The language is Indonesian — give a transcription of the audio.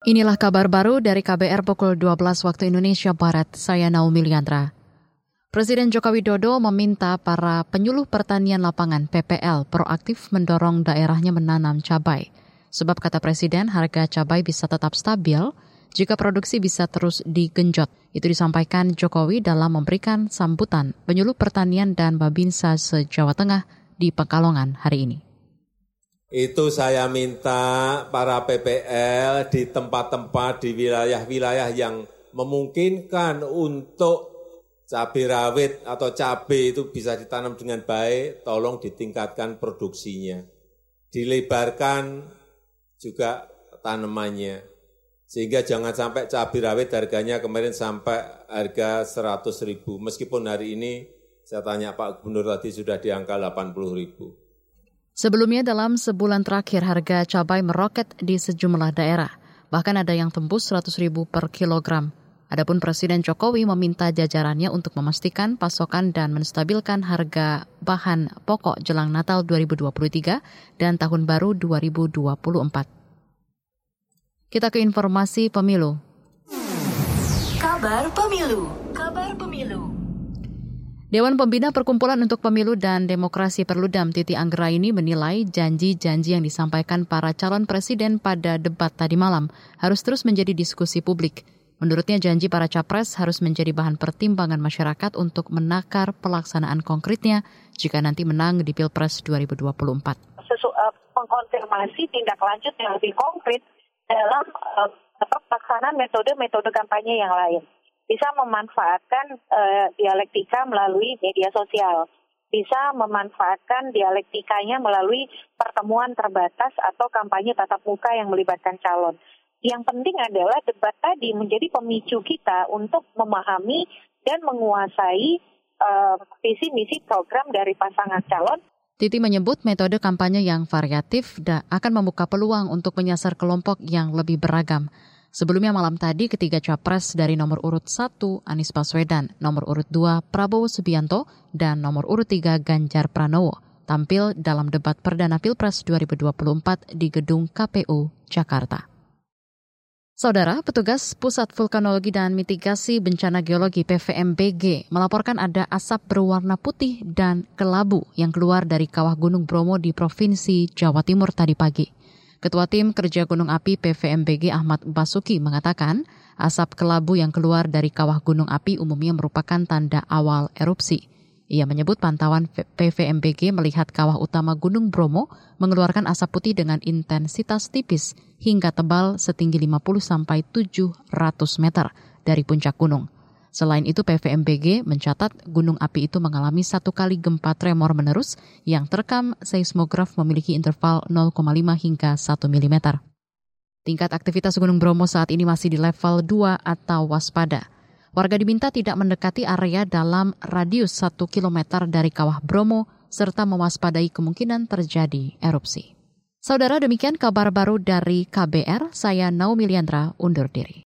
Inilah kabar baru dari KBR pukul 12 waktu Indonesia Barat. Saya Naomi Liandra. Presiden Joko Widodo meminta para penyuluh pertanian lapangan PPL proaktif mendorong daerahnya menanam cabai. Sebab kata Presiden harga cabai bisa tetap stabil jika produksi bisa terus digenjot. Itu disampaikan Jokowi dalam memberikan sambutan penyuluh pertanian dan Babinsa se-Jawa Tengah di Pekalongan hari ini. Itu saya minta para PPL di tempat-tempat di wilayah-wilayah yang memungkinkan untuk cabai rawit atau cabai itu bisa ditanam dengan baik, tolong ditingkatkan produksinya. Dilebarkan juga tanamannya. Sehingga jangan sampai cabai rawit harganya kemarin sampai harga 100 ribu. Meskipun hari ini saya tanya Pak Gubernur tadi sudah di angka 80 ribu. Sebelumnya dalam sebulan terakhir harga cabai meroket di sejumlah daerah. Bahkan ada yang tembus 100 ribu per kilogram. Adapun Presiden Jokowi meminta jajarannya untuk memastikan pasokan dan menstabilkan harga bahan pokok jelang Natal 2023 dan Tahun Baru 2024. Kita ke informasi pemilu. Kabar Pemilu. Kabar Pemilu. Dewan Pembina Perkumpulan untuk Pemilu dan Demokrasi Perludam Titi Anggraini menilai janji-janji yang disampaikan para calon presiden pada debat tadi malam harus terus menjadi diskusi publik. Menurutnya janji para capres harus menjadi bahan pertimbangan masyarakat untuk menakar pelaksanaan konkretnya jika nanti menang di Pilpres 2024. Sesu, uh, pengkonfirmasi tindak lanjut yang lebih konkret dalam uh, pelaksanaan metode-metode kampanye yang lain bisa memanfaatkan uh, dialektika melalui media sosial, bisa memanfaatkan dialektikanya melalui pertemuan terbatas atau kampanye tatap muka yang melibatkan calon. Yang penting adalah debat tadi menjadi pemicu kita untuk memahami dan menguasai uh, visi misi program dari pasangan calon Titi menyebut metode kampanye yang variatif akan membuka peluang untuk menyasar kelompok yang lebih beragam. Sebelumnya malam tadi ketiga capres dari nomor urut 1 Anies Baswedan, nomor urut 2 Prabowo Subianto, dan nomor urut 3 Ganjar Pranowo tampil dalam debat perdana Pilpres 2024 di gedung KPU Jakarta. Saudara, petugas Pusat Vulkanologi dan Mitigasi Bencana Geologi PVMBG melaporkan ada asap berwarna putih dan kelabu yang keluar dari kawah Gunung Bromo di Provinsi Jawa Timur tadi pagi. Ketua Tim Kerja Gunung Api PVMBG Ahmad Basuki mengatakan, asap kelabu yang keluar dari kawah gunung api umumnya merupakan tanda awal erupsi. Ia menyebut pantauan PVMBG melihat kawah utama Gunung Bromo mengeluarkan asap putih dengan intensitas tipis hingga tebal setinggi 50 sampai 700 meter dari puncak gunung. Selain itu, PVMBG mencatat gunung api itu mengalami satu kali gempa tremor menerus yang terekam seismograf memiliki interval 0,5 hingga 1 mm. Tingkat aktivitas Gunung Bromo saat ini masih di level 2 atau waspada. Warga diminta tidak mendekati area dalam radius 1 km dari kawah Bromo serta mewaspadai kemungkinan terjadi erupsi. Saudara demikian kabar baru dari KBR, saya Naomi Liandra undur diri.